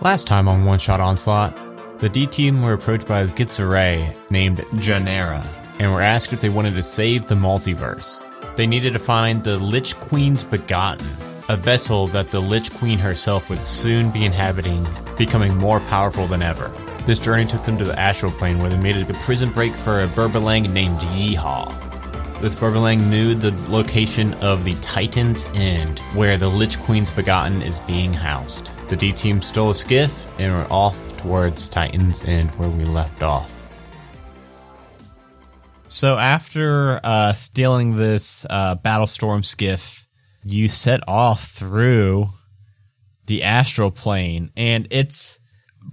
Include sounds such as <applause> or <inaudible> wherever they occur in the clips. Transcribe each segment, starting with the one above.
Last time on One Shot Onslaught, the D team were approached by a Githzerai named Janera and were asked if they wanted to save the multiverse. They needed to find the Lich Queen's Begotten, a vessel that the Lich Queen herself would soon be inhabiting, becoming more powerful than ever. This journey took them to the astral plane where they made a prison break for a Burbalang named Yeehaw. This Burbalang knew the location of the Titan's End, where the Lich Queen's Begotten is being housed. The D team stole a skiff and were off towards Titan's End where we left off. So after uh, stealing this uh, Battlestorm skiff, you set off through the astral plane, and it's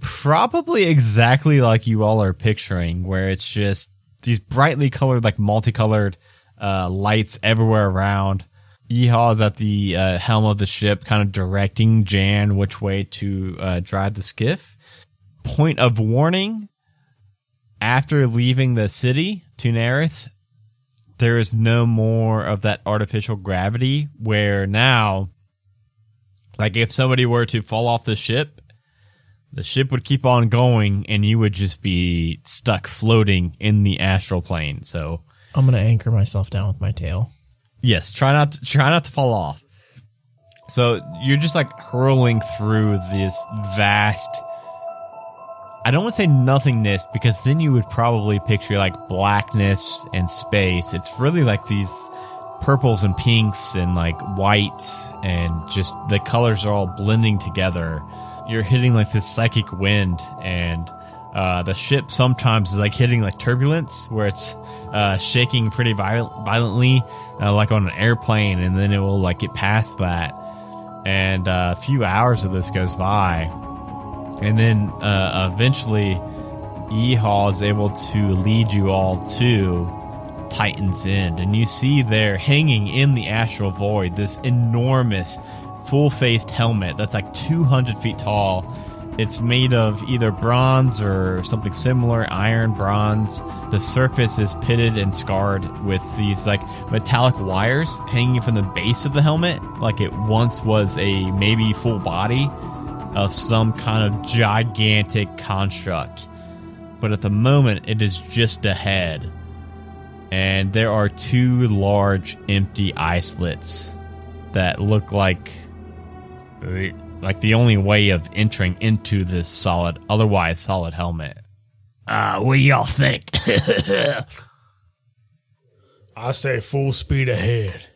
probably exactly like you all are picturing, where it's just these brightly colored, like multicolored uh, lights everywhere around. Yeehaw is at the uh, helm of the ship, kind of directing Jan which way to uh, drive the skiff. Point of warning after leaving the city, to Tu'narath, there is no more of that artificial gravity where now, like if somebody were to fall off the ship, the ship would keep on going and you would just be stuck floating in the astral plane. So I'm gonna anchor myself down with my tail. Yes, try not to try not to fall off. So you're just like hurling through this vast I don't want to say nothingness because then you would probably picture like blackness and space. It's really like these purples and pinks and like whites and just the colors are all blending together. You're hitting like this psychic wind and uh, the ship sometimes is like hitting like turbulence where it's uh, shaking pretty viol- violently, uh, like on an airplane, and then it will like get past that. And uh, a few hours of this goes by, and then uh, eventually, Yeehaw is able to lead you all to Titan's End, and you see there hanging in the astral void this enormous, full-faced helmet that's like 200 feet tall it's made of either bronze or something similar, iron, bronze. The surface is pitted and scarred with these like metallic wires hanging from the base of the helmet, like it once was a maybe full body of some kind of gigantic construct. But at the moment, it is just a head. And there are two large empty eye slits that look like like the only way of entering into this solid, otherwise solid helmet. Uh, what do y'all think? <laughs> I say full speed ahead.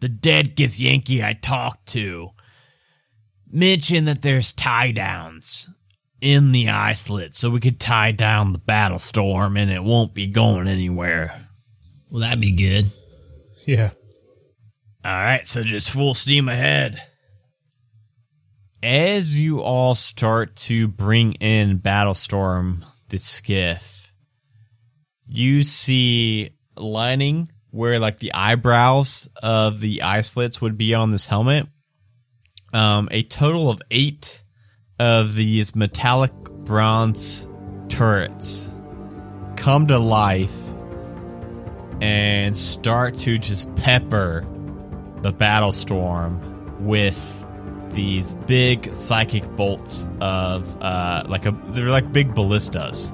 the dead Githyanki I talked to mentioned that there's tie downs in the eye slit, so we could tie down the battle storm and it won't be going anywhere. Well, that'd be good. Yeah. All right, so just full steam ahead. As you all start to bring in Battlestorm, the skiff, you see lining where like the eyebrows of the eye slits would be on this helmet. Um, a total of eight of these metallic bronze turrets come to life and start to just pepper the battlestorm with these big psychic bolts of uh, like a they're like big ballistas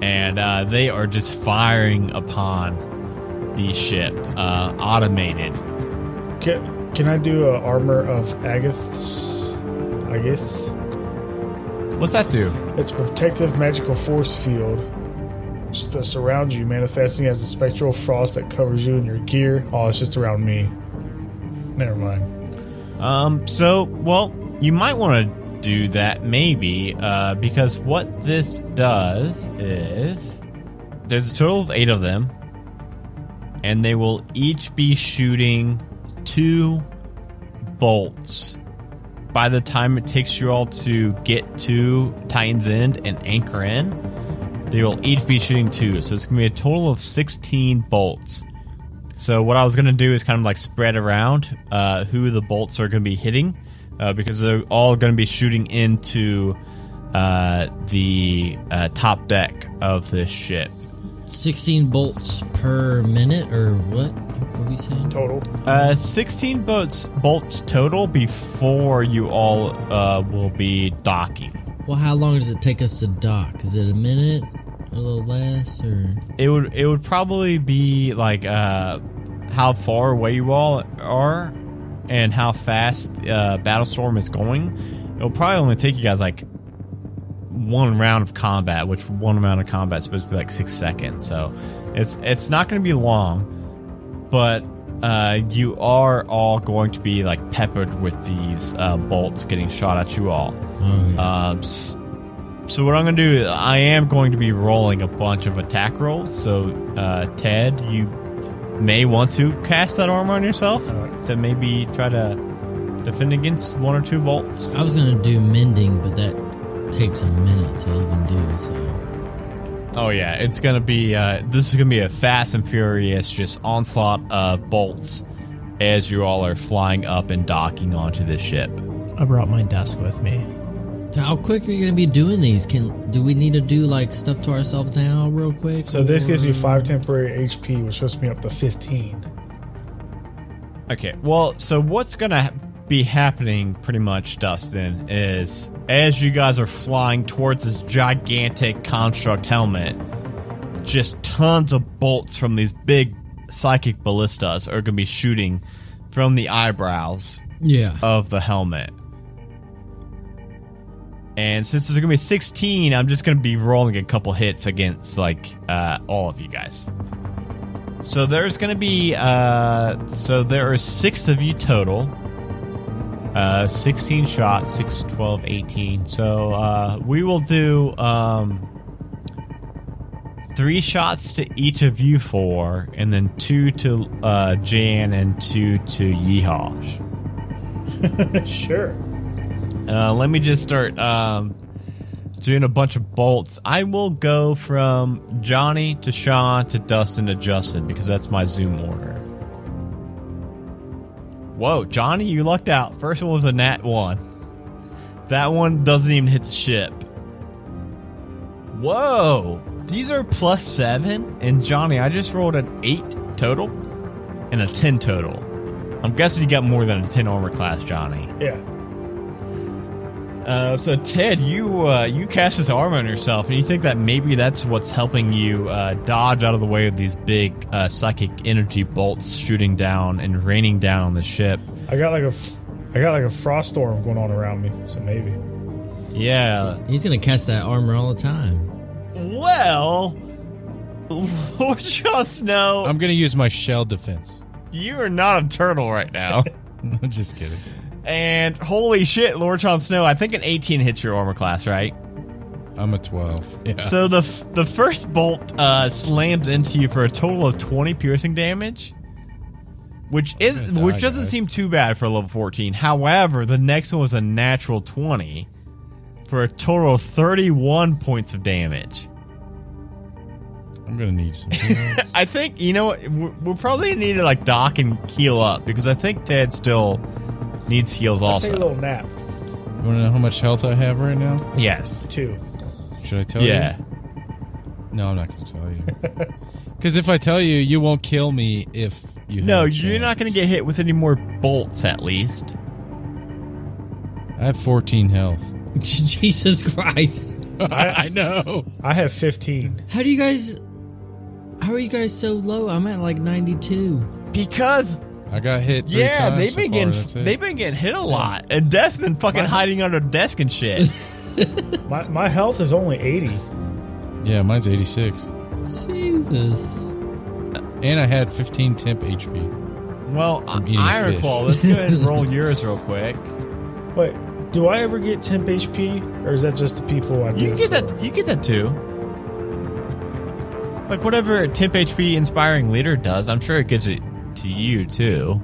and uh, they are just firing upon the ship uh, automated Can, can I do a armor of Agathys? I guess what's that do it's a protective magical force field just that surrounds you, manifesting as a spectral frost that covers you and your gear. Oh, it's just around me. Never mind. Um, so, well, you might want to do that maybe, uh, because what this does is there's a total of eight of them, and they will each be shooting two bolts. By the time it takes you all to get to Titan's End and anchor in, they will each be shooting two. So it's going to be a total of 16 bolts. So what I was going to do is kind of like spread around uh, who the bolts are going to be hitting, uh, because they're all going to be shooting into uh, the uh, top deck of this ship. 16 bolts per minute, or what? What are we saying? Total. Uh, 16 bolts bolts total before you all uh, will be docking. Well, how long does it take us to dock? Is it a minute? A little less? Or. It would it would probably be like uh, how far away you all are and how fast uh, Battlestorm is going. It'll probably only take you guys like one round of combat, which one round of combat is supposed to be like six seconds. So it's it's not going to be long, but uh, you are all going to be like peppered with these uh, bolts getting shot at you all. Oh, yeah. Um, so what I'm going to do, I am going to be rolling a bunch of attack rolls. So uh, Ted, you may want to cast that armor on yourself Alright. to maybe try to defend against one or two bolts. I was gonna do mending, but that takes a minute to even do. So Oh yeah, it's gonna be. Uh, this is gonna be a fast and furious, just onslaught of bolts as you all are flying up and docking onto this ship. I brought my desk with me. So how quick are you gonna be doing these? Can do we need to do like stuff to ourselves now, real quick? So this gives you five temporary HP, which puts me up to 15. Okay, well, so what's gonna be happening pretty much, Dustin, is as you guys are flying towards this gigantic construct helmet, just tons of bolts from these big psychic ballistas are gonna be shooting from the eyebrows Yeah. of the helmet. And since there's gonna be 16, I'm just gonna be rolling a couple hits against like uh, all of you guys. So there's gonna be uh, so there are six of you total. Uh, 16 shots, 6, 12, 18. So uh, we will do um, three shots to each of you four, and then two to uh, Jan and two to Yeehaw. <laughs> Sure. Uh, let me just start um, doing a bunch of bolts. I will go from Johnny to Sean to Dustin to Justin because that's my Zoom order. Whoa, Johnny, you lucked out. First one was a nat one. That one doesn't even hit the ship. Whoa, these are plus seven. And Johnny, I just rolled an eight total and a 10 total. I'm guessing you got more than a 10 armor class, Johnny. Yeah. Uh, so Ted, you uh, you cast this armor on yourself, and you think that maybe that's what's helping you uh, dodge out of the way of these big uh, psychic energy bolts shooting down and raining down on the ship. I got like a, f- I got like a frost storm going on around me, so maybe. Yeah. He's gonna cast that armor all the time. Well, Lord Jon Snow, I'm gonna use my shell defense. you are not a turtle right now. <laughs> I'm just kidding. And holy shit, Lord Jon Snow, I think an 18 hits your armor class, right? I'm a 12. <laughs> Yeah. So the f- the first bolt uh, slams into you for a total of twenty piercing damage, which is die, which doesn't guys. seem too bad for a level fourteen. However, the next one was a natural twenty for a total of thirty one points of damage. I'm gonna need some. <laughs> I think you know we're, we're probably need to like dock and keel up because I think Ted still needs heals Let's take a little nap. you wanna know how much health I have right now? Yes. Two. Should I tell Yeah. you? Yeah. No, I'm not gonna tell you. <laughs> Because if I tell you, you won't kill me if you. No, have a you're not going to get hit with any more bolts, at least. I have 14 health. <laughs> Jesus Christ! <laughs> I know. I have 15. How do you guys? How are you guys so low? I'm at like 92. Because I got hit. Three Yeah, times they've been far, getting that's they've been getting hit a lot, and Death's been fucking hiding under a desk and shit. <laughs> My, my health is only 80. Yeah, mine's 86, Jesus. and I had 15 temp HP. well, From eating Iron. Claw, let's go ahead and roll <laughs> yours real quick. Wait, do I ever get temp HP? Or is that just the people I do? You get for? that. You get that too. Like whatever temp HP inspiring leader does, I'm sure it gives it to you too.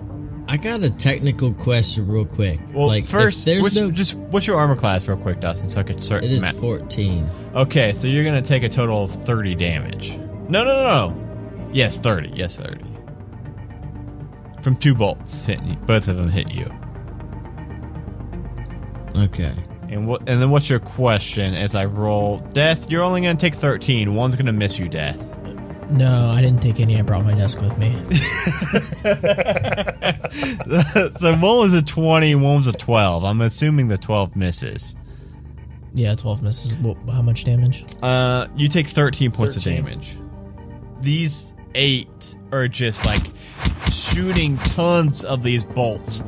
I got a technical question, real quick. Well, like, if first, there's what's, no. just what's your armor class, real quick, Dustin, so I could start. it is ma- 14. Okay, so you're gonna take a total of 30 damage. No, no, no, no. Yes, 30. Yes, 30. From two bolts hitting you. Both of them hit you. Okay. And what? And then what's your question? As I roll death, you're only gonna take 13. One's gonna miss you, death. No, I didn't take any. I brought my desk with me. <laughs> so one was a 20, one was a 12. I'm assuming the 12 misses. Yeah, 12 misses. Wh- How much damage? Uh, you take 13 points 13. of damage. These eight are just like shooting tons of these bolts.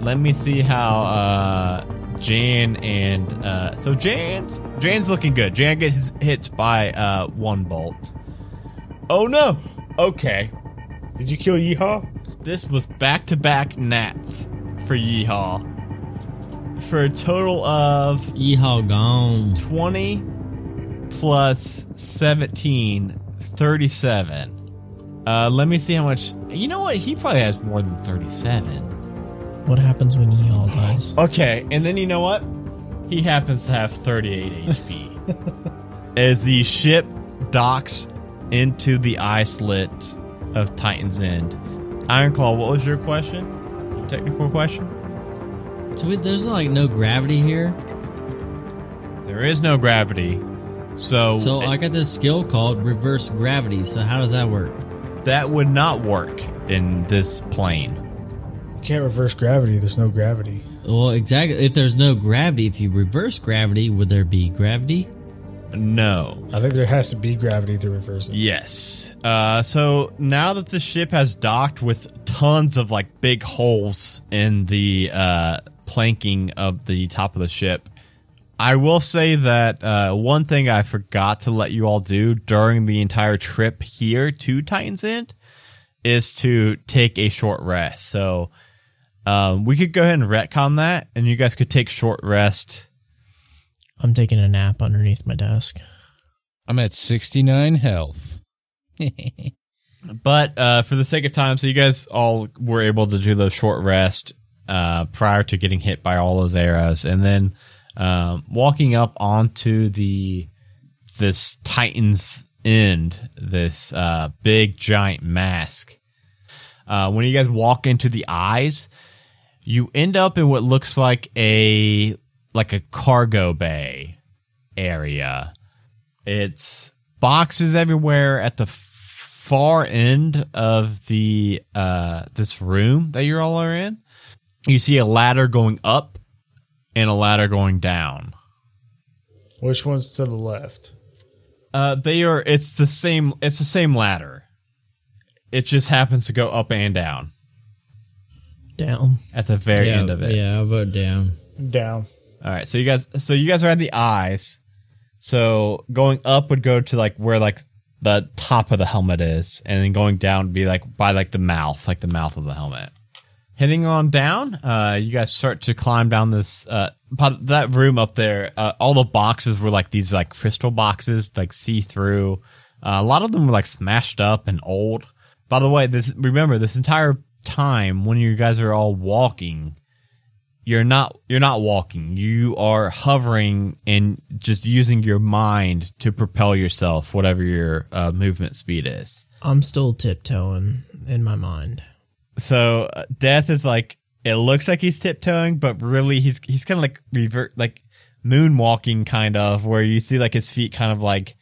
Let me see how uh, Jan and uh, so Jan's Jan's looking good. Jan gets hit by uh, one bolt. Oh no! Okay, Did you kill Yeehaw? this was back to back nats for Yeehaw for a total of Yeehaw gone. 20 plus 17 37 uh let me see how much you know what he probably has more than 37 What happens when Yeehaw dies? okay and then you know what he happens to have 38 hp <laughs> as the ship docks into the eye slit of titan's end ironclaw what was your question your technical question So wait, there's like no gravity here. there is no gravity so, So I got this skill called reverse gravity. So how does that work? that would not work in this plane You can't reverse gravity. There's no gravity. Well, exactly. If there's no gravity, if you reverse gravity, would there be gravity? No I think there has to be gravity to reverse it. Yes. Uh, so now that the ship has docked with tons of like big holes in the uh, planking of the top of the ship, I will say that uh, one thing I forgot to let you all do during the entire trip here to Titan's End is to take a short rest. So um, we could go ahead and retcon that, and you guys could take short rest. I'm taking a nap underneath my desk. I'm at 69 health. <laughs> But uh, for the sake of time, so you guys all were able to do those short rest uh, prior to getting hit by all those arrows, and then um, walking up onto the this Titan's end, this uh, big giant mask. Uh, when you guys walk into the eyes, you end up in what looks like a like a cargo bay area. It's boxes everywhere at the far end of the uh this room that you all are in. You see a ladder going up and a ladder going down. Which one's to the left? Uh they are it's the same it's the same ladder. It just happens to go up and down Down. at the very yeah, end of it. Yeah, I'll vote down. Down. All right, so you guys, so you guys are at the eyes. So going up would go to like where like the top of the helmet is, and then going down would be like by like the mouth, like the mouth of the helmet. Heading on down, uh, you guys start to climb down this uh that room up there. Uh, all the boxes were like these like crystal boxes, like see through. Uh, a lot of them were like smashed up and old. By the way, this remember this entire time when you guys are all walking, you're not you're not walking. You are hovering and just using your mind to propel yourself whatever your uh, movement speed is. I'm still tiptoeing in my mind. so uh, death is like it looks like he's tiptoeing but really he's he's kind of like revert like moonwalking kind of where you see like his feet kind of like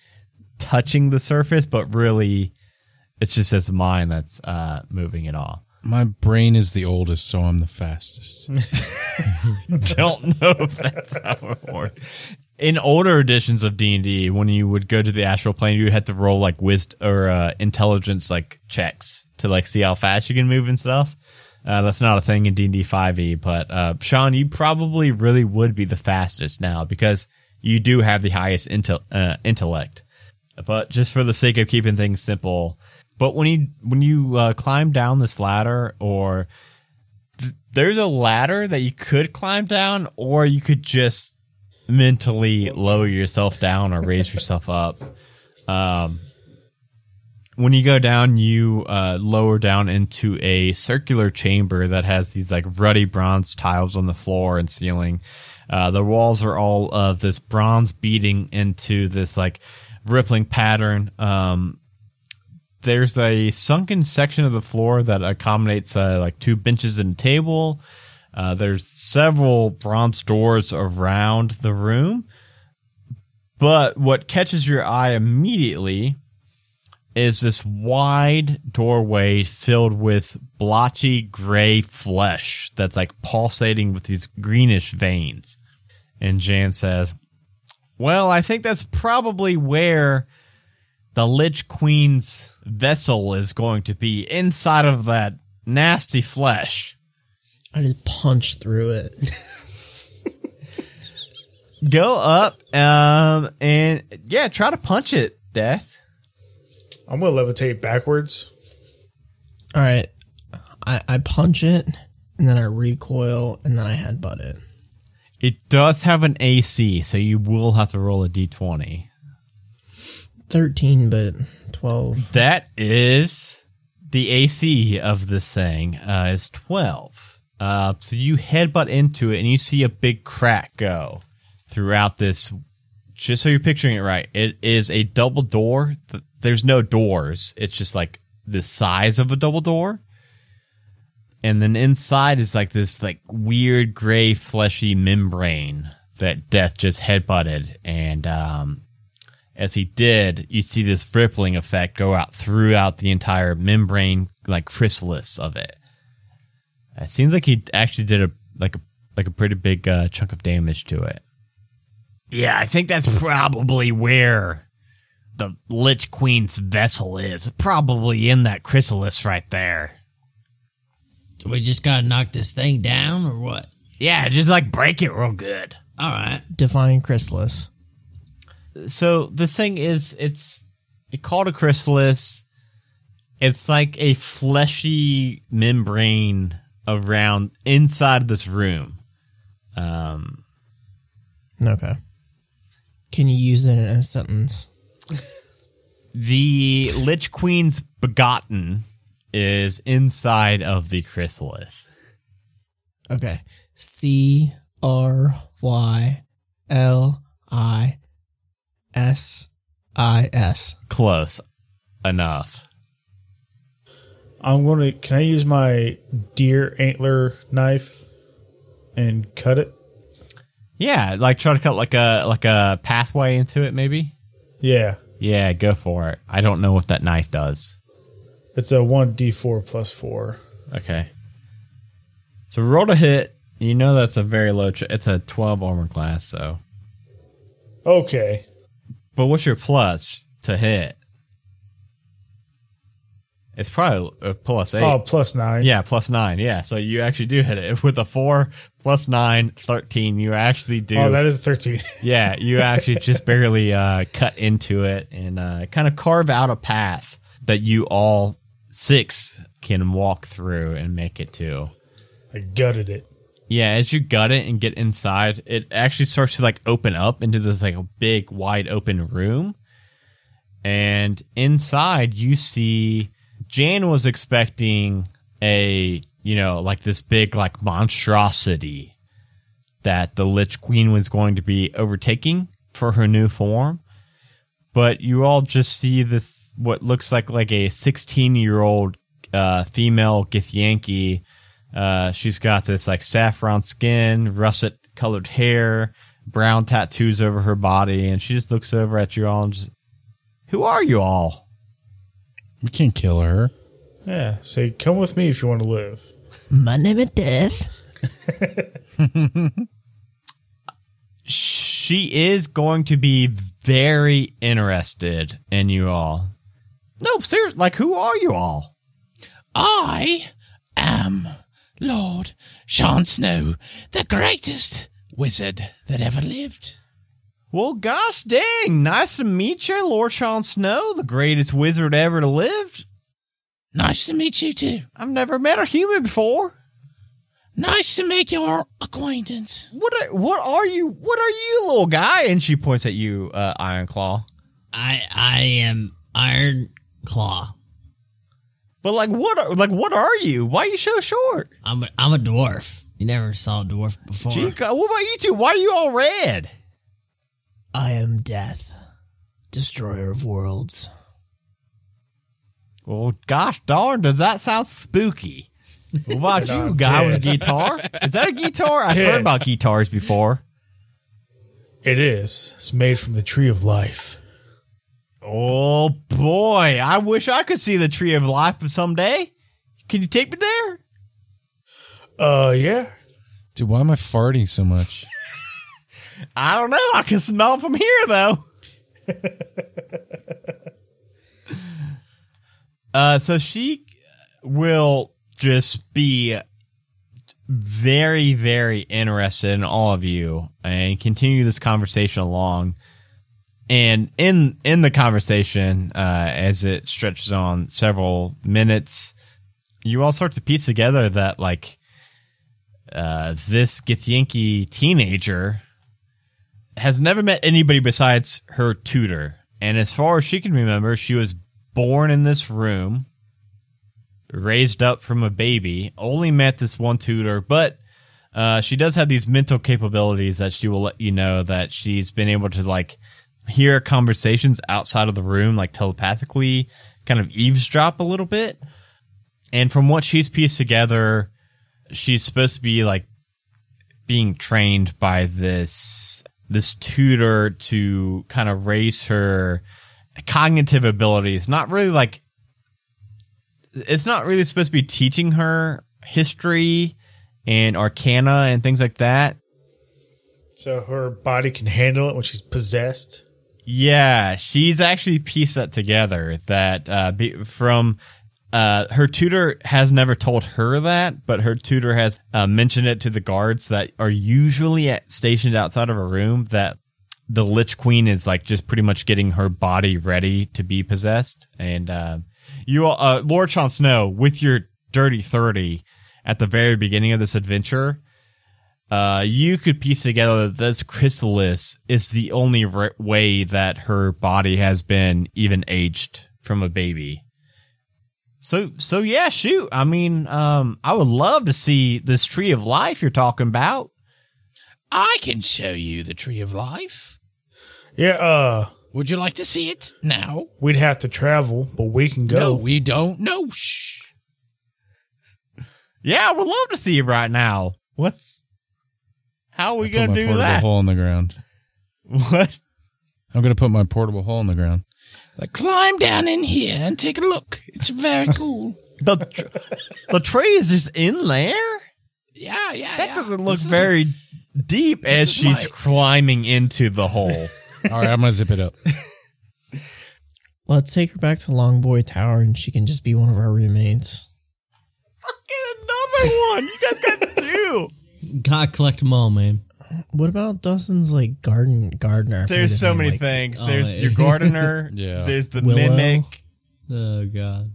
touching the surface but really it's just his mind that's uh moving it all My brain is the oldest, so I'm the fastest. <laughs> don't know if that's how it works. In older editions of D and D, when you would go to the astral plane, you had to roll like wisdom or uh, intelligence like checks to like see how fast you can move and stuff. Uh, that's not a thing in D and D five e. But uh, Sean, you probably really would be the fastest now because you do have the highest intel- uh, intellect. But just for the sake of keeping things simple, but when you when you uh, climb down this ladder or there's a ladder that you could climb down, or you could just mentally lower yourself down or raise yourself up. Um, when you go down, you uh, lower down into a circular chamber that has these like ruddy bronze tiles on the floor and ceiling. Uh, the walls are all of this bronze beading into this like rippling pattern. Um, there's a sunken section of the floor that accommodates uh, like two benches and a table. Uh, there's several bronze doors around the room. But what catches your eye immediately is this wide doorway filled with blotchy gray flesh that's like pulsating with these greenish veins. And Jan says, Well, I think that's probably where the Lich Queen's vessel is going to be inside of that nasty flesh. I just punched through it. <laughs> Go up, um, and yeah, try to punch it, Death. I'm gonna levitate backwards. All right. I, I punch it, and then I recoil, and then I headbutt it. It does have an AC, so you will have to roll a d20. 13, but 12. That is the AC of this thing uh, is 12. Uh, so you headbutt into it and you see a big crack go throughout this. Just so you're picturing it right, it is a double door. There's no doors. It's just like the size of a double door. And then inside is like this like weird gray fleshy membrane that Death just headbutted. And um, as he did, you see this rippling effect go out throughout the entire membrane, like chrysalis of it. It seems like he actually did a like a like a pretty big uh, chunk of damage to it. Yeah, I think that's probably where the Lich Queen's vessel is. Probably in that chrysalis right there. Do we just gotta knock this thing down or what? Yeah, just like break it real good. All right. Define Chrysalis. So this thing is it's it called a chrysalis. It's like a fleshy membrane around inside this room. Um, Okay. Can you use it in a sentence? the Lich Queen's begotten is inside of the chrysalis. Okay. C R Y L I S I S. Close enough. I'm gonna. Can I use my deer antler knife and cut it? Yeah, like try to cut like a like a pathway into it, maybe. Yeah, Yeah, go for it. I don't know what that knife does. it's a one d4 plus four. Okay. So roll to hit. You know that's a very low. It's a twelve armor class. So, Okay, but what's your plus to hit? It's probably a plus eight. oh plus nine. Yeah, plus nine. Yeah, so you actually do hit it <laughs> with a four plus nine, 13. You actually do. Oh, that is thirteen. <laughs> yeah, you actually just barely uh, cut into it and uh, kind of carve out a path that you all six can walk through and make it to. I gutted it. Yeah, as you gut it and get inside, it actually starts to like open up into this like a big, wide open room. And inside, you see Jan was expecting a, you know, like this big, like monstrosity that the Lich Queen was going to be overtaking for her new form. But you all just see this, what looks like like a 16 year old uh, female Githyanki uh, she's got this like saffron skin, russet colored hair, brown tattoos over her body, and she just looks over at you all and just, who are you all? We can't kill her. Yeah. Say, come with me if you want to live. My name is Death. <laughs> She is going to be very interested in you all. No, seriously, like who are you all? I am Lord Sean Snow, the greatest wizard that ever lived. Well, gosh dang, nice to meet you, Lord Sean Snow, the greatest wizard ever to live. Nice to meet you too. I've never met a human before. Nice to make your acquaintance. What are, what are you? What are you, little guy? And she points at you, uh, Iron Claw. I I am Iron Claw. But like, what? Are, like, what are you? Why are you so short? I'm a, I'm a dwarf. You never saw a dwarf before. Gee, God, what about you two? Why are you all red? I am Death, destroyer of worlds. Well, gosh darn, does that sound spooky? What about <laughs> you, I'm guy with a guitar? Is that a guitar? I've heard about guitars before. It is. It's made from the tree of life. Oh boy, I wish I could see the tree of life someday. Can you take me there? Uh, yeah. Dude, why am I farting so much? <laughs> I don't know. I can smell it from here though. <laughs> uh, so she will just be very, very interested in all of you and continue this conversation along. And in in the conversation, uh, as it stretches on several minutes, you all start to piece together that like uh, this Githyanki teenager has never met anybody besides her tutor. And as far as she can remember, she was born in this room, raised up from a baby, only met this one tutor, but uh, she does have these mental capabilities that she will let you know that she's been able to like hear conversations outside of the room, like telepathically, kind of eavesdrop a little bit. And from what she's pieced together, she's supposed to be like being trained by this this tutor to kind of raise her cognitive abilities. Not really like it's not really supposed to be teaching her history and arcana and things like that. So her body can handle it when she's possessed. Yeah, she's actually pieced that together. That uh, be, from uh, her tutor has never told her that, but her tutor has uh, mentioned it to the guards that are usually at, stationed outside of a room. That the Lich Queen is like just pretty much getting her body ready to be possessed, and uh, you, all, uh, Lord Jon Snow, with your dirty thirty at the very beginning of this adventure, uh, you could piece together that this chrysalis is the only way that her body has been even aged from a baby. So, so yeah, shoot. I mean, um, I would love to see this tree of life you're talking about. I can show you the tree of life. Yeah, uh, Would you like to see it now? we'd have to travel, but we can go. No, we don't. No, shh. Yeah, I would love to see it right now. What's, how are we gonna do portable that? hole in the ground. <laughs> What? I'm gonna put my portable hole in the ground. Like, climb down in here and take a look. It's very <laughs> cool. The, tr- the tree is just in there? yeah, yeah. That yeah. doesn't look This is- very deep as she's my- climbing into the hole. <laughs> All right, I'm gonna zip it up. Let's take her back to Longboy Tower and she can just be one of our roommates. Get another one. You guys got two. Gotta collect them all, man. What about Dustin's like garden gardener? There's so name, many like- things. Oh, There's yeah. your gardener. <laughs> Yeah. There's the Willow. mimic. Oh god.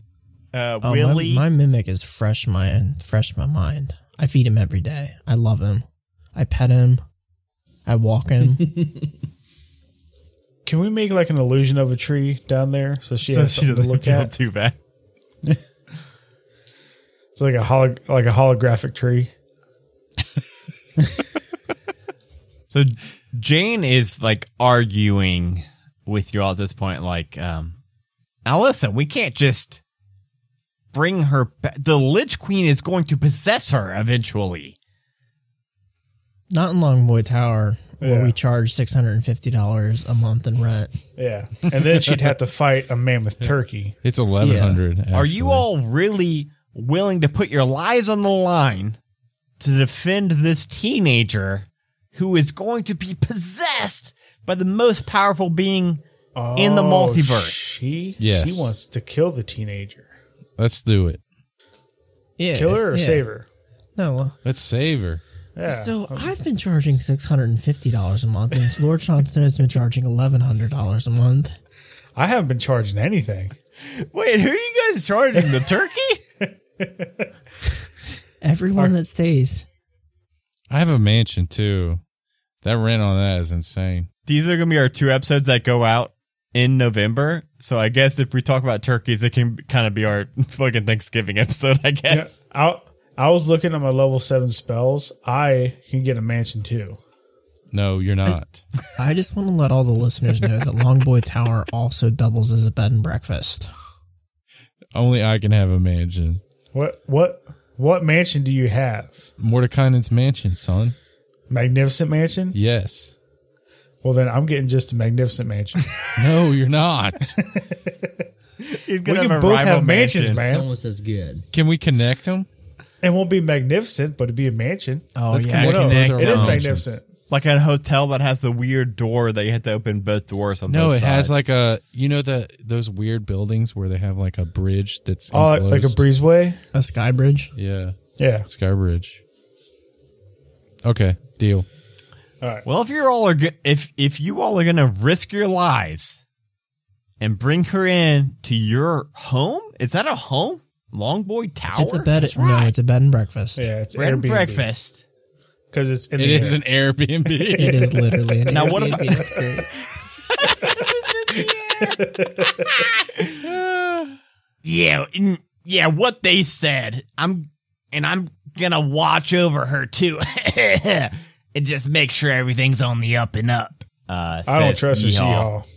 Uh, Oh, Willie. my, my mimic is fresh my mind, fresh my mind. I feed him every day. I love him. I pet him. I walk him. <laughs> Can we make like an illusion of a tree down there so she so has she something to doesn't look feel at? too bad. <laughs> It's like a holo- like a holographic tree. <laughs> So Jane is like arguing with you all at this point. Like, um, now listen, we can't just bring her. Ba- the Lich Queen is going to possess her eventually. Not in Longboy Tower, where Yeah. we charge six hundred and fifty dollars a month in rent. Yeah, and then she'd have to fight a mammoth turkey. It's 1100. Are you all really willing to put your lives on the line to defend this teenager who is going to be possessed by the most powerful being in the Oh, multiverse? She Yes. she wants to kill the teenager. Let's do it. Yeah, Kill her or yeah. save her? No. Let's save her. Yeah. So I've been charging six hundred and fifty dollars a month, and Lord Johnston has been charging eleven hundred dollars a month. I haven't been charging anything. Wait, who are you guys charging? The turkey? <laughs> Everyone that stays. I have a mansion too. That rent on that is insane. These are going to be our two episodes that go out in November. So I guess if we talk about turkeys, it can kind of be our <laughs> fucking Thanksgiving episode, I Yeah, guess. I I was looking at my level seven spells. I can get a mansion too. No, you're not. I just want to let all the listeners know that Longboy Tower also doubles as a bed and breakfast. Only I can have a mansion. What what what mansion do you have? Mordenkainen's mansion, son. Magnificent mansion. Yes. Well, then I'm getting just a magnificent mansion. <laughs> No, you're not. <laughs> He's we gonna can have a both rival have mansions, mansion. It's man. almost as good. Can we connect them? It won't be magnificent, but it'd be a mansion. Oh Let's yeah, connect connect it is them. magnificent. Like a hotel that has the weird door that you have to open both doors on. No, both it has like a you know the those weird buildings where they have like a bridge that's Oh, like a breezeway. A sky bridge. Yeah, Yeah. sky bridge. Okay, deal. All right. Well, if you're all are go- if if you all are gonna risk your lives and bring her in to your home, is that a home? Longboy Tower. It's a bed. That's No, right. it's a bed and breakfast. Yeah, it's bread and breakfast. Because it's in It the is air. an Airbnb. <laughs> It is literally an Now, what Airbnb. about- That's great. Yeah, and- yeah, what they said. I'm and I'm gonna watch over her too. <laughs> and just make sure everything's on the up and up. Uh, I don't says trust this Yeehaw. Yeehaw.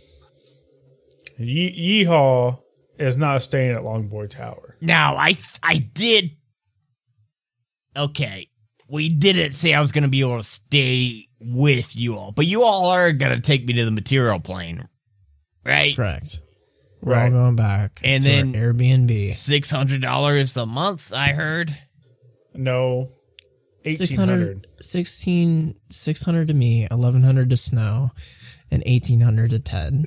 Ye- Yeehaw is not staying at Longboy Tower. Now, I I did Okay. We didn't say I was gonna be able to stay with you all, but you all are gonna take me to the material plane. Right? Correct. We're Right. all going back And to then- our Airbnb. Six hundred dollars a month, I heard. No, eighteen hundred. 16, 600 to me, 1100 to Snow, and 1800 to Ted.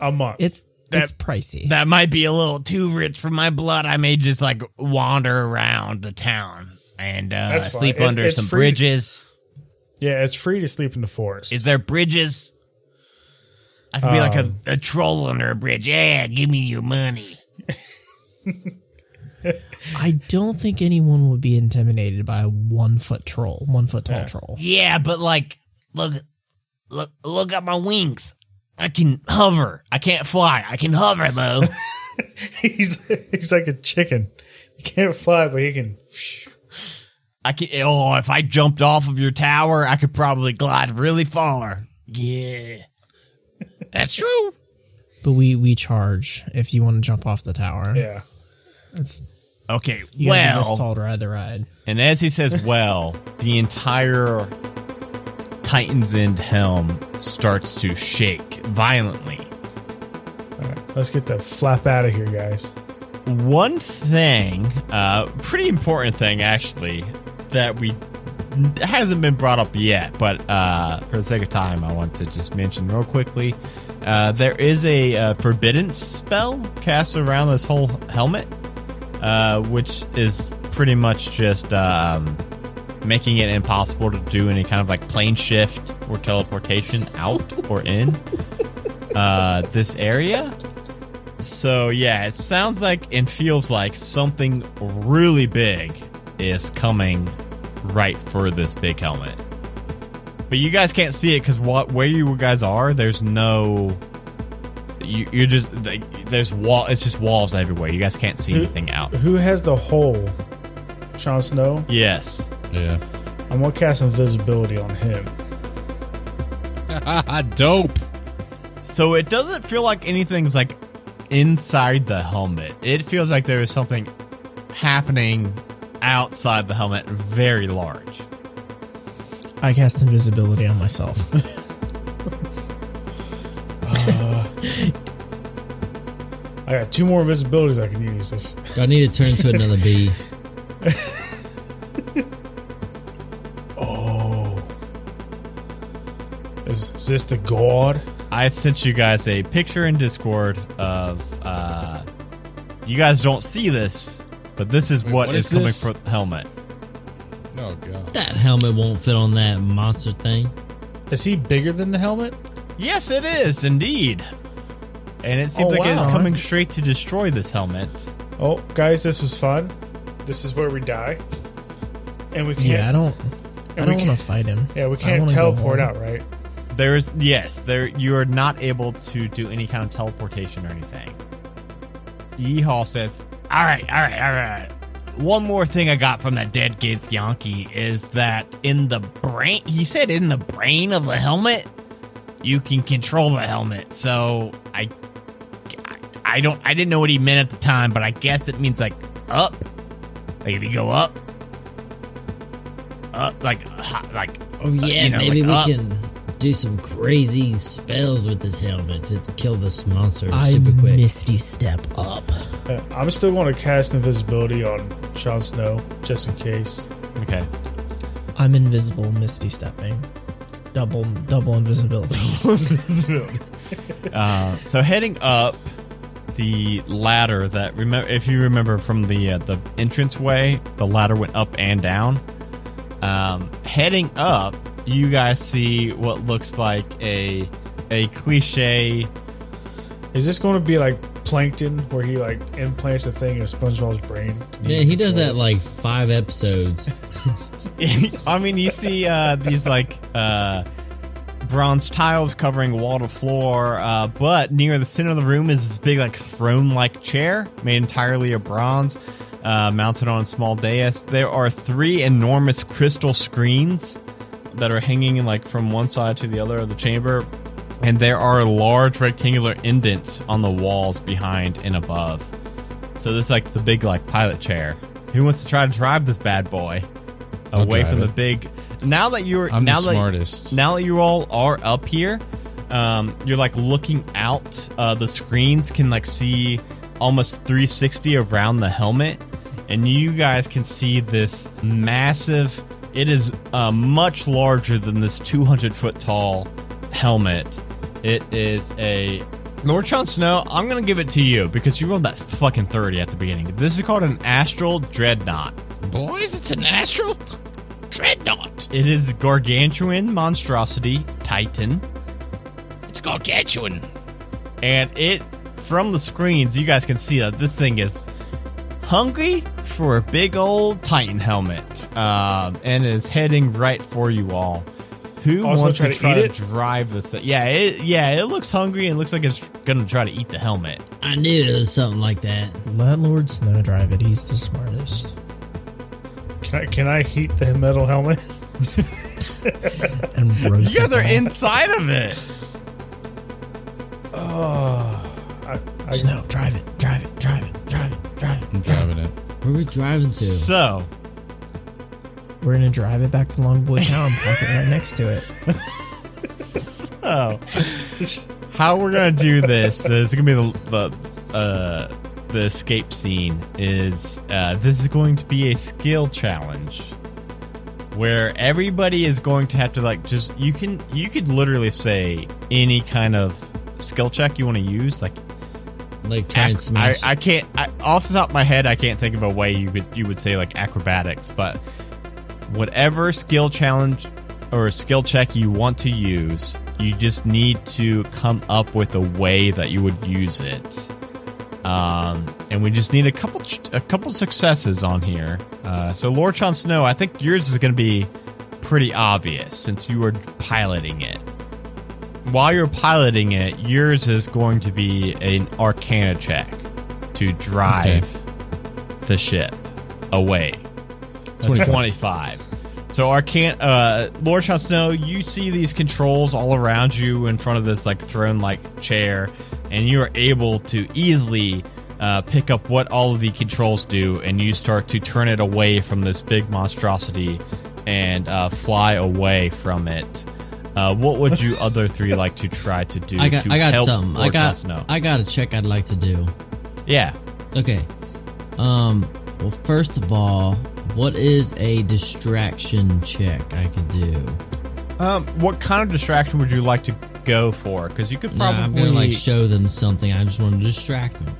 a month. It's That- it's pricey. That might be a little too rich for my blood. I may just like wander around the town and uh, sleep It's- under it's some free- bridges. yeah, it's free to sleep in the forest. Is there bridges? I could be like Um, a, a troll under a bridge. Yeah, give me your money. <laughs> I don't think anyone would be intimidated by a one foot troll, one foot tall troll. Yeah, but like, look, look, look at my wings. I can hover. I can't fly. I can hover though. <laughs> he's he's like a chicken. He can't fly, but he can. I can. Oh, if I jumped off of your tower, I could probably glide really far. Yeah, that's true. But we we charge if you want to jump off the tower. Yeah, It's Okay, you gotta be this tall to ride the ride. And as he says, well, the entire Titan's End helm starts to shake violently. Okay. Let's get the flap out of here, guys. One thing, uh, pretty important thing actually, that we hasn't been brought up yet, but uh, for the sake of time, I want to just mention real quickly. Uh, there is a uh, forbidden spell cast around this whole helmet, uh, which is pretty much just um, making it impossible to do any kind of like plane shift or teleportation out or in <laughs> uh, this area. So yeah, it sounds like and feels like something really big is coming right for this big helmet. But you guys can't see it because what where you guys are, there's no. You, you're just there's wall. It's just walls everywhere. You guys can't see anything out. Who has the hole? Sean Snow. Yes. Yeah. I'm gonna cast invisibility on him. <laughs> Dope. So it doesn't feel like anything's like inside the helmet. It feels like there is something happening outside the helmet, very large. I cast invisibility on myself. <laughs> I got two more invisibilities I can use. If, Do I need to turn to another bee? <laughs> is, is this the god? I sent you guys a picture in Discord of uh you guys don't see this, but this is Wait, what what is, is coming this? for the helmet. Oh god. That helmet won't fit on that monster thing. Is he bigger than the helmet? Yes, it is indeed. And it seems Oh, like it's wow. coming straight to destroy this helmet. Oh, guys, this was fun. This is where we die, and we can't. yeah, I don't. I and we don't want can't- to fight him. Yeah, we I can't wanna go teleport home. out, right? There's yes, there you are not able to do any kind of teleportation or anything. Yeehaw says, All right, all right, all right. One more thing I got from that dead Githyanki is that in the brain, he said in the brain of the helmet, you can control the helmet. So I, I don't, I didn't know what he meant at the time, but I guess it means like up, like if you go up, up, like, like, Oh uh, yeah, you know, maybe like up. we can do some crazy spells with this helmet to kill this monster I super quick. misty step up. Uh, I'm still going to cast invisibility on Jon Snow just in case. Okay. I'm invisible, misty stepping. Double double invisibility. <laughs> Uh, so heading up the ladder that remember if you remember from the uh, the entranceway, the ladder went up and down. Um, heading up, you guys see what looks like a a cliche. Is this going to be like Plankton, where he like implants a thing in SpongeBob's brain? Yeah, he does that like five episodes. <laughs> I mean, you see uh, these like uh, bronze tiles covering wall to floor, uh, but near the center of the room is this big like throne-like chair made entirely of bronze, uh, mounted on a small dais. There are three enormous crystal screens that are hanging like from one side to the other of the chamber, and there are large rectangular indents on the walls behind and above. So this is like the big like pilot chair. Who wants to try to drive this bad boy I'll away from the big? Now that you're I'm the now that smartest. now that you all are up here, um, you're like looking out. Uh, the screens can like see almost 360 around the helmet, and you guys can see this massive. It is uh, much larger than this 200 foot tall helmet. It is a Lord Jon Snow. I'm gonna give it to you because you rolled that fucking 30 at the beginning. This is called an astral dreadnought. Boys, it's an astral dreadnought. It is gargantuan monstrosity titan. It's gargantuan. and it from the screens you guys can see that this thing is hungry for a big old titan helmet um, and is heading right for you all who Also wants try to to try eat to it? drive this thing yeah it, yeah it looks hungry and looks like it's gonna try to eat the helmet I knew it was something like that. Let Lord Snow drive it. He's the smartest. Can I, can I heat the metal helmet? <laughs> And roast you guys are all. inside of it ah, I, I, Snow, drive it, drive it, drive it, drive it, drive it. I'm driving it. Where are we driving to? so We're gonna drive it back to Longboy Town, park it right next to it. <laughs> Oh, how we're gonna do this is gonna be the the, uh, the escape scene. Is uh, this is going to be a skill challenge where everybody is going to have to like just you can you could literally say any kind of skill check you want to use like like try and smash. I, I can't I, off the top of my head I can't think of a way you could you would say like acrobatics but whatever skill challenge or skill check you want to use you just need to come up with a way that you would use it. Um, and we just need a couple a couple successes on here. Uh, so Lord Jon Snow I think yours is going to be pretty obvious since you were piloting it. While you're piloting it, yours is going to be an Arcana check to drive the ship away. That's 25. So Arcana, uh, Lord Jon Snow, you see these controls all around you in front of this like throne-like chair, and you are able to easily uh, pick up what all of the controls do, and you start to turn it away from this big monstrosity and uh, fly away from it. Uh, what would you <laughs> other three like to try to do? I got to I got help something. I got Snow? I got a check I'd like to do. yeah. Okay. Um well first of all, what is a distraction check I could do? Um, what kind of distraction would you like to go for? Because you could Nah, probably I'm gonna like show them something. I just want to distract them.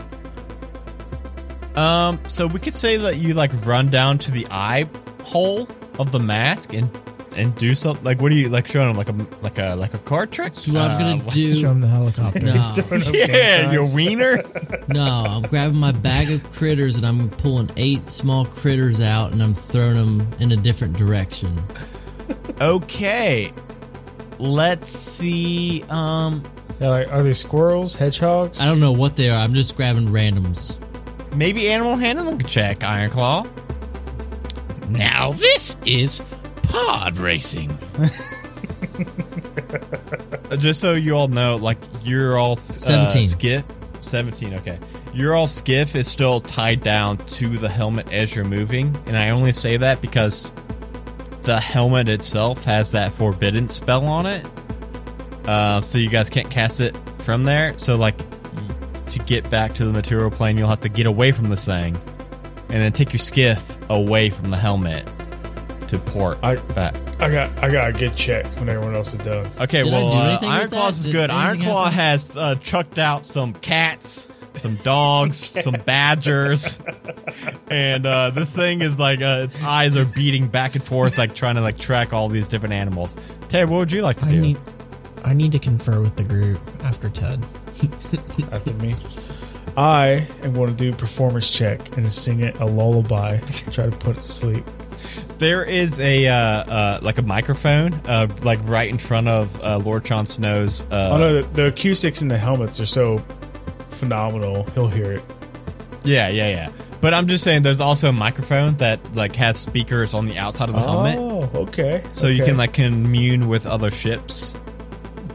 Um, so we could say that you like run down to the eye hole of the mask and and do something like what are you like showing them like a like a like a card trick? So what I'm gonna Uh, Show do? him the helicopter. No, <laughs> Yeah, your wiener. <laughs> no, I'm grabbing my bag of critters and I'm pulling eight small critters out and I'm throwing them in a different direction. okay, let's see. Um, Yeah, like, are they squirrels, hedgehogs? I don't know what they are. I'm just grabbing randoms. maybe animal handling check, Iron Claw. Now this is pod racing. Uh, Just so you all know, like you're all uh, 17. skiff. Seventeen. Okay, your all skiff is still tied down to the helmet as you're moving, and I only say that because the helmet itself has that forbidden spell on it. Uh, so you guys can't cast it from there. So like to get back to the material plane, you'll have to get away from this thing, and then take your skiff away from the helmet to port I- back. I got I got a good check when everyone else is done. Okay, Did I well, do uh, anything Iron with Claws that? is Did good. Iron anything Claw happen? has uh, chucked out some cats, some <laughs> dogs, some, badgers, <laughs> and uh, this thing is like uh, its eyes are beating back and forth, like trying to like track all these different animals. Ted, what would you like to I do? need I need to confer with the group after Ted. <laughs> After me, I am going to do a performance check and sing it a lullaby. try to put it to sleep. There is a uh, uh, like a microphone, uh, like right in front of uh, Lord Jon Snow's. Uh, oh no, the, the acoustics in the helmets are so phenomenal. He'll hear it. Yeah, yeah, yeah. But I'm just saying, there's also a microphone that like has speakers on the outside of the helmet, Oh, okay. so you okay. can like commune with other ships.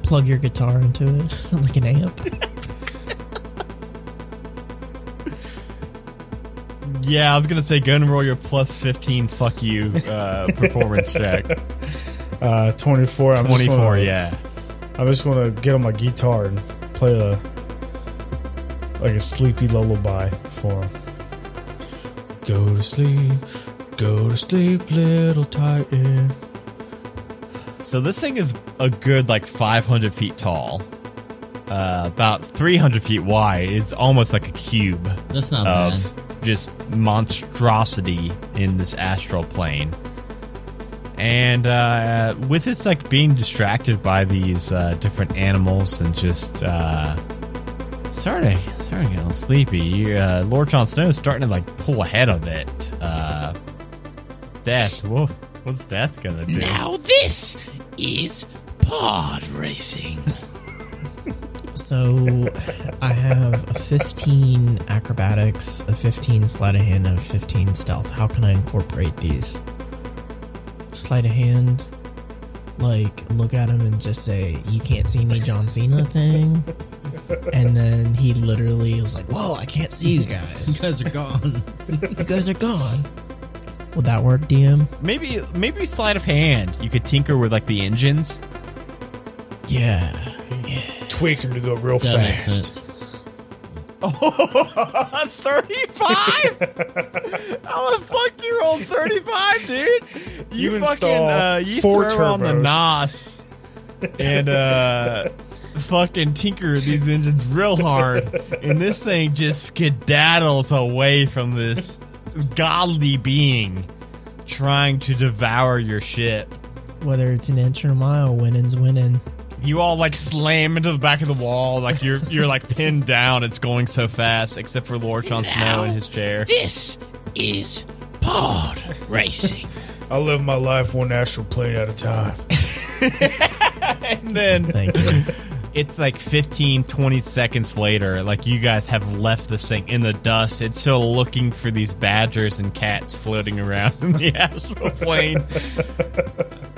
Plug your guitar into it <laughs> like an amp. <laughs> Yeah, I was gonna say go and roll your plus fifteen. Fuck you, uh, <laughs> performance check. uh, twenty four. I'm Twenty just four. gonna, Yeah. I'm just going to get on my guitar and play a like a sleepy lullaby for him. Go to sleep, go to sleep, little Titan. So this thing is a good like 500 feet tall, uh, about 300 feet wide. It's almost like a cube That's not of bad. Just monstrosity in this astral plane. And uh, with its like being distracted by these uh, different animals and just uh, starting starting to get a little sleepy, uh, Lord Jon Snow is starting to like pull ahead of it. Uh, Death, whoa, what's Death gonna do? Now this is pod racing. <laughs> So I have a 15 acrobatics, a 15 sleight of hand, and a 15 stealth. How can I incorporate these? Sleight of hand, like look at him and just say, "You can't see me, John Cena" thing. And then he literally was like, "Whoa, I can't see you guys. You guys are gone. You guys are gone." Would that work, DM? Maybe maybe sleight of hand. You could tinker with like the engines. Yeah. Tweak him to go real That makes fast. sense. <laughs> Thirty-five? How the fuck do you roll thirty-five, dude? You, You fucking uh, you four throw on the turbos. nos and uh, fucking tinker these engines real hard, and this thing just skedaddles away from this godly being trying to devour your ship. Whether it's an inch or a mile, winning's winning. You all like slam into the back of the wall, like you're you're like pinned down. It's going so fast, except for Lord Jon Snow in his chair. This is pod racing. I live my life one astral plane at a time. <laughs> And then Thank you. it's like 15, 20 seconds later, like you guys have left this thing in the dust. It's still looking for these badgers and cats floating around in the <laughs> astral plane.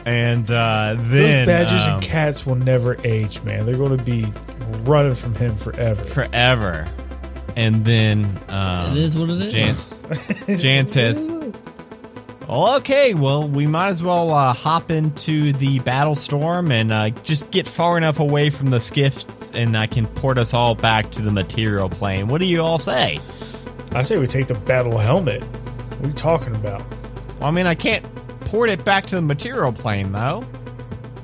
And uh, Those then badgers um, and cats will never age, man. They're going to be running from him forever. forever. And then um, It is what it is. Jan, <laughs> Jan says, well, okay, well, we might as well uh, hop into the battle storm and uh, just get far enough away from the skiff and I can port us all back to the material plane. What do you all say? I say we take the battle helmet. What are you talking about? Well, I mean, I can't port it back to the material plane, though.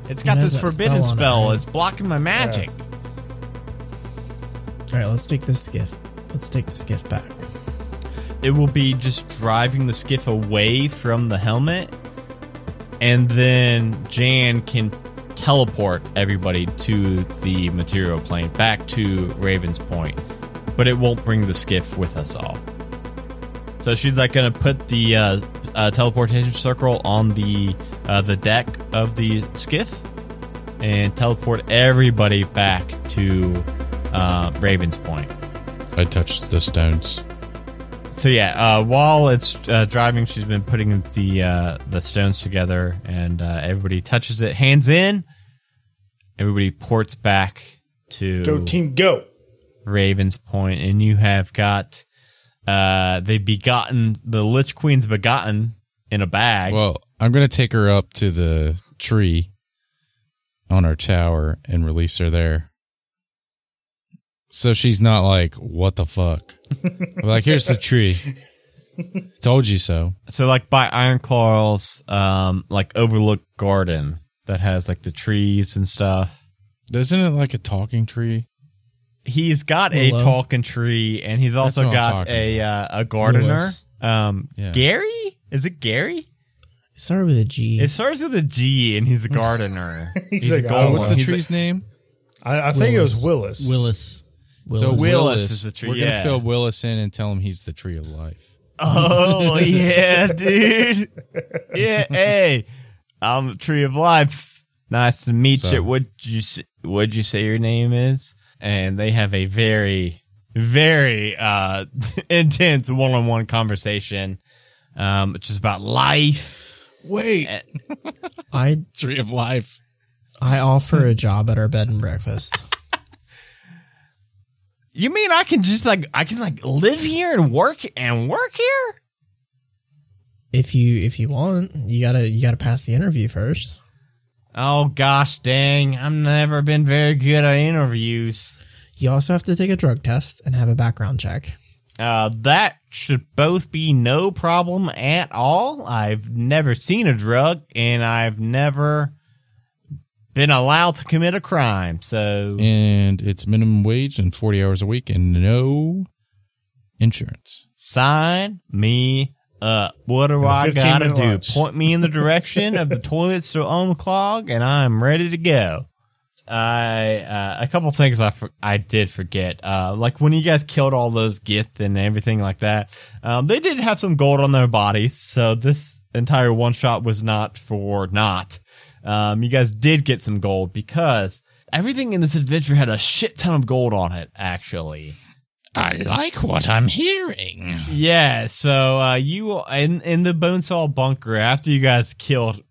It's got this forbidden spell on it, right? It's blocking my magic. All right, let's take the skiff. Let's take the skiff back. it will be just driving the skiff away from the helmet, and then Jan can teleport everybody to the material plane back to Raven's Point, but it won't bring the skiff with us all. So she's like going to put the uh, uh, teleportation circle on the uh, the deck of the skiff and teleport everybody back to uh, Raven's Point. I touched the stones. So yeah, uh, while it's uh, driving, she's been putting the uh, the stones together, and uh, everybody touches it, hands in. Everybody ports back to Go team, go! Raven's Point, and you have got uh, they begotten the Lich Queen's begotten in a bag. Well, I'm gonna take her up to the tree on our tower and release her there. So she's not like, what the fuck? Like, here's the tree. <laughs> Told you so. So like by Ironclaw's um like overlook garden that has like the trees and stuff. Isn't it like a talking tree? He's got Hello? a talking tree and he's also got a uh, a gardener. Lewis. Um Yeah. Gary? Is it Gary? It started with a G. It starts with a G and he's a <laughs> gardener. He's a like, gold oh, What's the He's tree's name? I, I think it was Willis. Willis. So Willis. Willis is the tree, We're yeah. gonna fill Willis in and tell him he's the tree of life. Oh <laughs> yeah, dude. Yeah, hey, I'm the Tree of Life. Nice to meet So- you. What you s- what'd you say your name is? And they have a very, very uh <laughs> intense one-on-one conversation, um, just about life. Wait, <laughs> I <laughs> Tree of life. I offer a job at our bed and breakfast. You mean I can just like I can like live here and work and work here? If you if you want, you gotta you gotta pass the interview first. Oh gosh, dang! I've never been very good at interviews. You also have to take a drug test and have a background check. Uh, that should both be no problem at all. I've never seen a drug and I've never been allowed to commit a crime. So, And it's minimum wage and 40 hours a week and no insurance. sign me up. What do I gotta do? lunch. Point me in the <laughs> direction of the toilets to unclog and I'm ready to go. I uh, a couple things I for, I did forget. Uh, like when you guys killed all those Gith and everything like that, um, they did have some gold on their bodies. So this entire one shot was not for naught. Um, you guys did get some gold because everything in this adventure had a shit ton of gold on it. Actually, I like what I'm hearing. yeah. So uh, you in in the Bonesaw bunker after you guys killed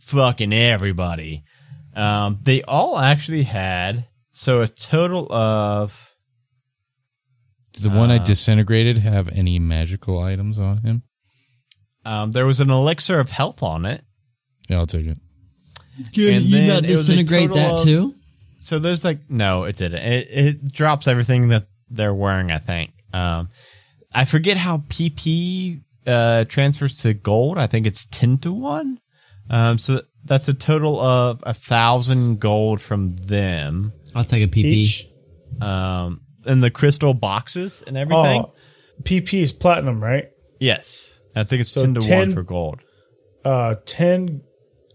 fucking everybody. Um, they all actually had so a total of Did the one I Uh, disintegrated have any magical items on him? um, there was an elixir of health on it. Yeah, I'll take it. Good, And you then not it was a disintegrate that of- too? So there's like no, it didn't. It it drops everything that they're wearing. I think. Um, I forget how PP uh transfers to gold. I think it's ten to one. Um, so that's a total of a thousand gold from them. I'll take a PP. each. Um, and the crystal boxes and everything. Oh, PP is platinum, right? Yes, I think it's So ten to 10 one for gold. Uh, 10,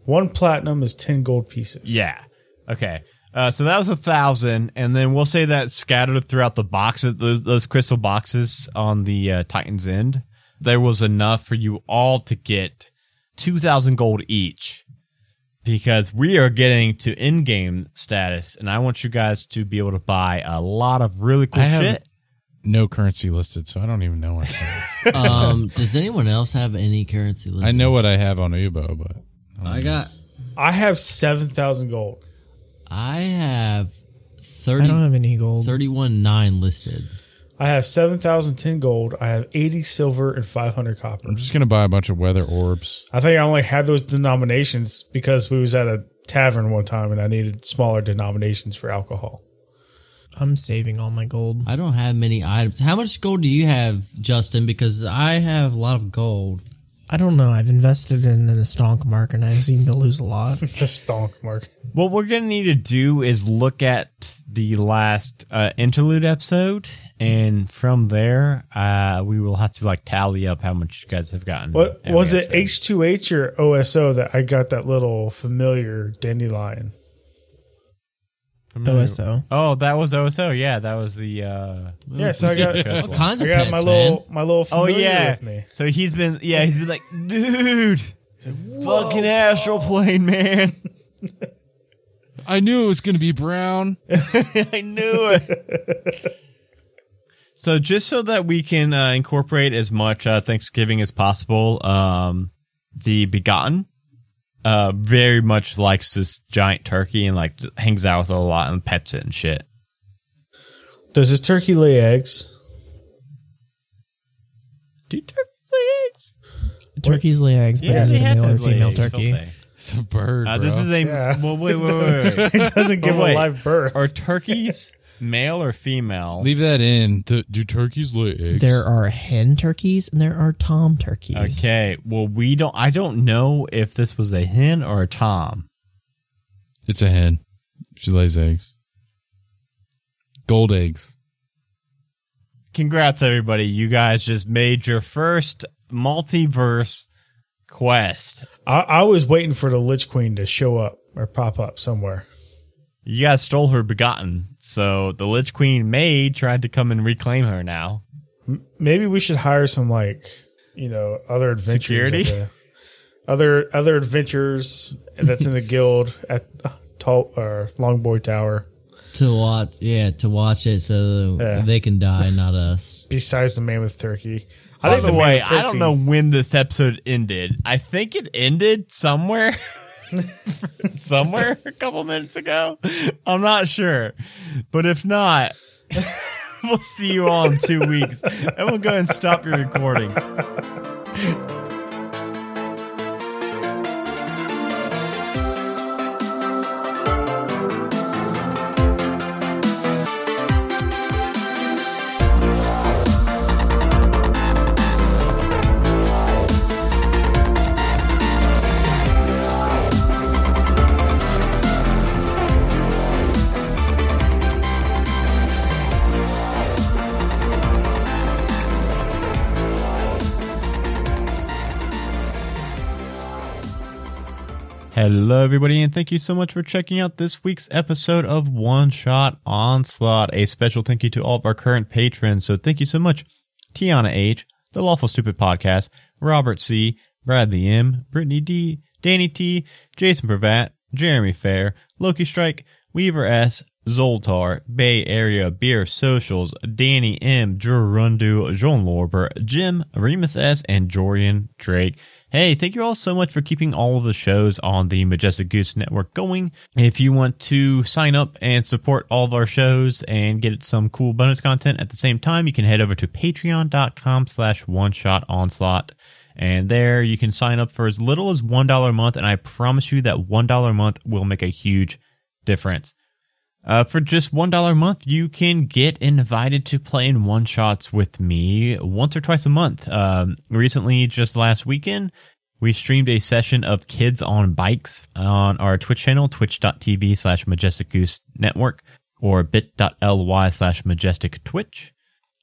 one platinum is 10 gold pieces. Yeah. Okay. Uh, so that was a thousand, and then we'll say that scattered throughout the boxes, those, those crystal boxes on the uh, Titan's End, there was enough for you all to get two thousand gold each, because we are getting to in-game status, and I want you guys to be able to buy a lot of really cool I have- shit. No currency listed, so I don't even know what I have. um, does anyone else have any currency listed? I know what I have on Ubo, but I got. I have 7,000 gold. I have I don't have any gold. 31 9 listed. I have 7,010 gold. I have 80 silver and 500 copper. I'm just gonna buy a bunch of weather orbs. I think I only had those denominations because we was at a tavern one time and I needed smaller denominations for alcohol. I'm saving all my gold. I don't have many items. How much gold do you have, Justin? Because I have a lot of gold. I don't know. I've invested in the stonk market and I seem to lose a lot. <laughs> The stonk mark. What we're gonna need to do is look at the last uh, interlude episode, and from there, uh, we will have to like tally up how much you guys have gotten. What was it? H2H or OSO that I got that little familiar dandelion? OSO. Oh, that was OSO. Yeah, that was the. uh Yeah, so I got All kinds I of got pets, my man. little my little Oh yeah. with me. So he's been. Yeah, he's been like, <laughs> dude, fucking astral plane, man. I knew it was gonna be brown. <laughs> I knew it. <laughs> so just so that we can uh, incorporate as much uh, Thanksgiving as possible, um, the Begotten uh, very much likes this giant turkey and like hangs out with it a lot and pets it and shit. Does this turkey lay eggs? Do turkeys lay eggs? Turkeys lay eggs, but is they it a have male to or lay female eggs, don't turkey? they? It's a bird. Uh, this bro. is a Yeah. well, wait, wait, wait, <laughs> wait. it doesn't give Oh, wait. a live birth. Are turkeys <laughs> male or female? Leave that in. Do, do turkeys lay eggs? There are hen turkeys and there are tom turkeys. Okay. Well, we don't. I don't know if this was a hen or a tom. It's a hen. She lays eggs. Gold eggs. Congrats, everybody! You guys just made your first multiverse quest. I, I was waiting for the Lich Queen to show up or pop up somewhere. You guys stole her begotten, so the Lich Queen may try to come and reclaim her now. Maybe we should hire some like you know other adventures. Security? the- <laughs> other other adventures that's in the guild at Tall or Longboy Tower. To watch, yeah, to watch it so Yeah. they can die, not us. <laughs> Besides the Mammoth Turkey, I By think the the way, I don't know when this episode ended. I think it ended somewhere. <laughs> <laughs> somewhere a couple minutes ago. I'm not sure. But if not, <laughs> we'll see you all in two weeks. And we'll go and stop your recordings. Hello, everybody, and thank you so much for checking out this week's episode of One Shot Onslaught. A special thank you to all of our current patrons. So thank you so much, Tiana H, The Lawful Stupid Podcast, Robert C, Bradley M, Brittany D, Danny T, Jason Pravat, Jeremy Fair, Loki Strike, Weaver S, Zoltar, Bay Area Beer Socials, Danny M, Gerundu, Jean Lorber, Jim, Remus S, and Jorian Drake. Hey, thank you all so much for keeping all of the shows on the Majestic Goose Network going. If you want to sign up and support all of our shows and get some cool bonus content at the same time, you can head over to patreon.com slash one shot onslaught. And there you can sign up for as little as $1 a month. And I promise you that $1 a month will make a huge difference. Uh, for just $1 a month, you can get invited to play in one shots with me once or twice a month. Um, recently, just last weekend, we streamed a session of Kids on Bikes on our Twitch channel, twitch.tv slash majestic goose network or bit.ly slash majestic twitch.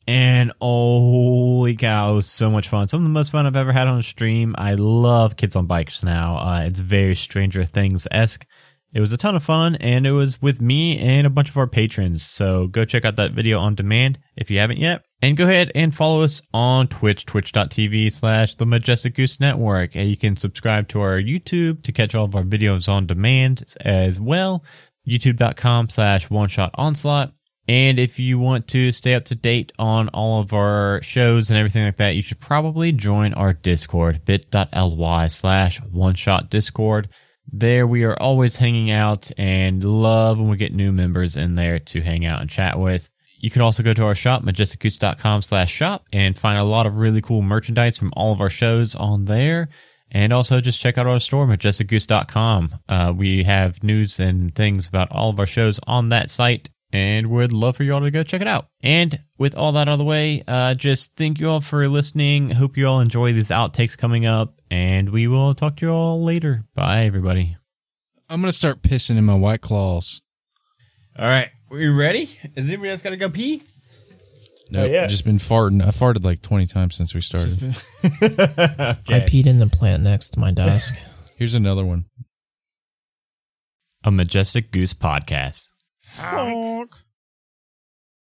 And holy cow, it was so much fun. Some of the most fun I've ever had on a stream. I love Kids on Bikes now. Uh, it's very Stranger Things esque. It was a ton of fun, and it was with me and a bunch of our patrons. So go check out that video on demand if you haven't yet. And go ahead and follow us on Twitch, twitch.tv slash the Majestic Goose Network. And you can subscribe to our YouTube to catch all of our videos on demand as well. YouTube.com slash one shot onslaught. And if you want to stay up to date on all of our shows and everything like that, you should probably join our Discord, bit.ly slash one shot discord. There we are always hanging out and love when we get new members in there to hang out and chat with. You can also go to our shop, majesticgoose.com slash shop and find a lot of really cool merchandise from all of our shows on there. And also just check out our store, majesticgoose.com. Uh, we have news and things about all of our shows on that site and would love for you all to go check it out. And with all that out of the way, uh, just thank you all for listening. Hope you all enjoy these outtakes coming up, and we will talk to you all later. Bye, everybody. I'm gonna start pissing in my white claws. All right, we ready? Is anybody else got to go pee? No, Nope, yeah. just been farting. I farted like 20 times since we started. <laughs> I peed in the plant next to my desk. <laughs> Here's another one. A Majestic Goose podcast. Honk.